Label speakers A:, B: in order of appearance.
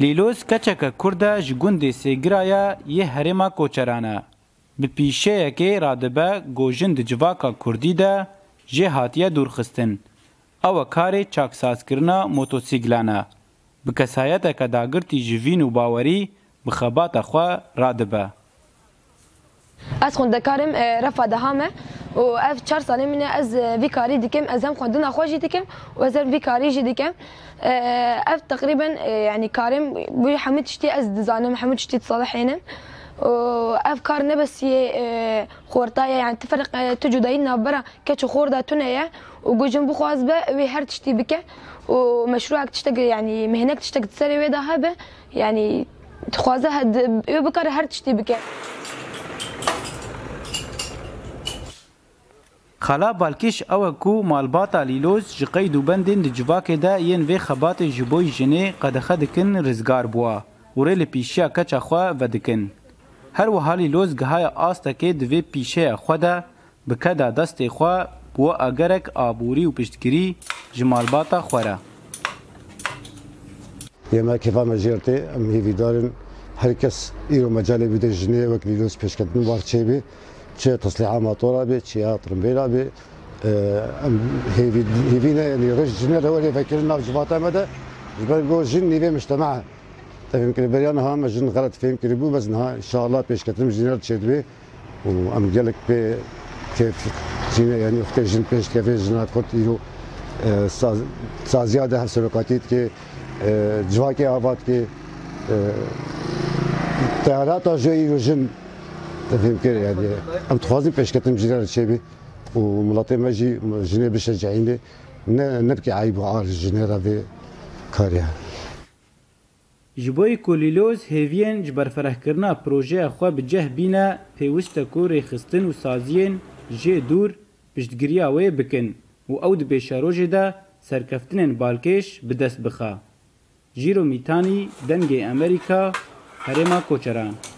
A: Lîlos keçeke Kurd e ji gundê sêgiraya yê herêma koçeran e. Bi pîşeyekê radibe gojin di civaka Kurdî de jê hatiye dûrxistin. Ew e karê çaksazkirina motosiklan e. Bi kesayeteke dagirtî ji vîn û bawerî bi xebata xwe radibe.
B: Ez xwendekarim refa deha me و اف چهار سالی من از ویکاری دیکم از هم خواندن خواجی دیکم و از هم ویکاری جی دیکم اف آه، تقریبا یعنی آه، يعني کارم بوی حمید شتی از دزانم حمید شتی تصالحینم افكار نبسي آه، خورتايا یعنی يعني تفرق تجودين برا كتش خوردا تنيا وجوجن بخواز به وی هر تشتی بکه و تشتي بك ومشروعك تشتغل يعني مهنك تشتغل تسري ويدا هبه يعني تخوازها بکار هر
A: تشتی بکه Xala balkêş ew ku malbata Lîloz ji qey û bendên di civakê de yên vê xebatê ji boî jinê qedexe dikin rizgar bûa û rê li pîşiya keça xwe vedikin. Her wiha Lîloz gihaya astekê di vê pîşeya xwe de bike da destê xwe بووە ئەگەرێک ئابووری و پشتگیری ji malbata xwara.
C: Yema kefa mejrtê em hêvîdarin herkes îro mecalê bide jinê wek lîlos pêşketin barçêbî چه تصليحه موتوره چه ترمبيله به هيفينا يعني غير الجنة هو اللي فاكرنا في فاطمة جبال جو جن نيفي مجتمع يمكن بريان ها مجن غلط فهم كريبو بس ان شاء الله بيش كتم جنة تشد بي وام قالك بي كيف جنة يعني اختي جن بيش كيف جنة كنت يو سازيادة هم سلوكاتيت كي جواكي آفات كي تهرات جو يو جن تفكر يعني ام تخوازي باش كتم جيران الشعبي وملاطي ما جي جينا باش شجعيني نبكي عيب وعار جينا في كاريا
A: جبوی کولیلوز هیوین جبرفره کرنا پروژه خو به جه بینه پیوسته کور خستن و سازین جه دور پشتگیریا و بکن و او د بشاروجه ده سرکفتنن بالکش به دست بخا جیرو میتانی دنگ امریکا هرما کوچران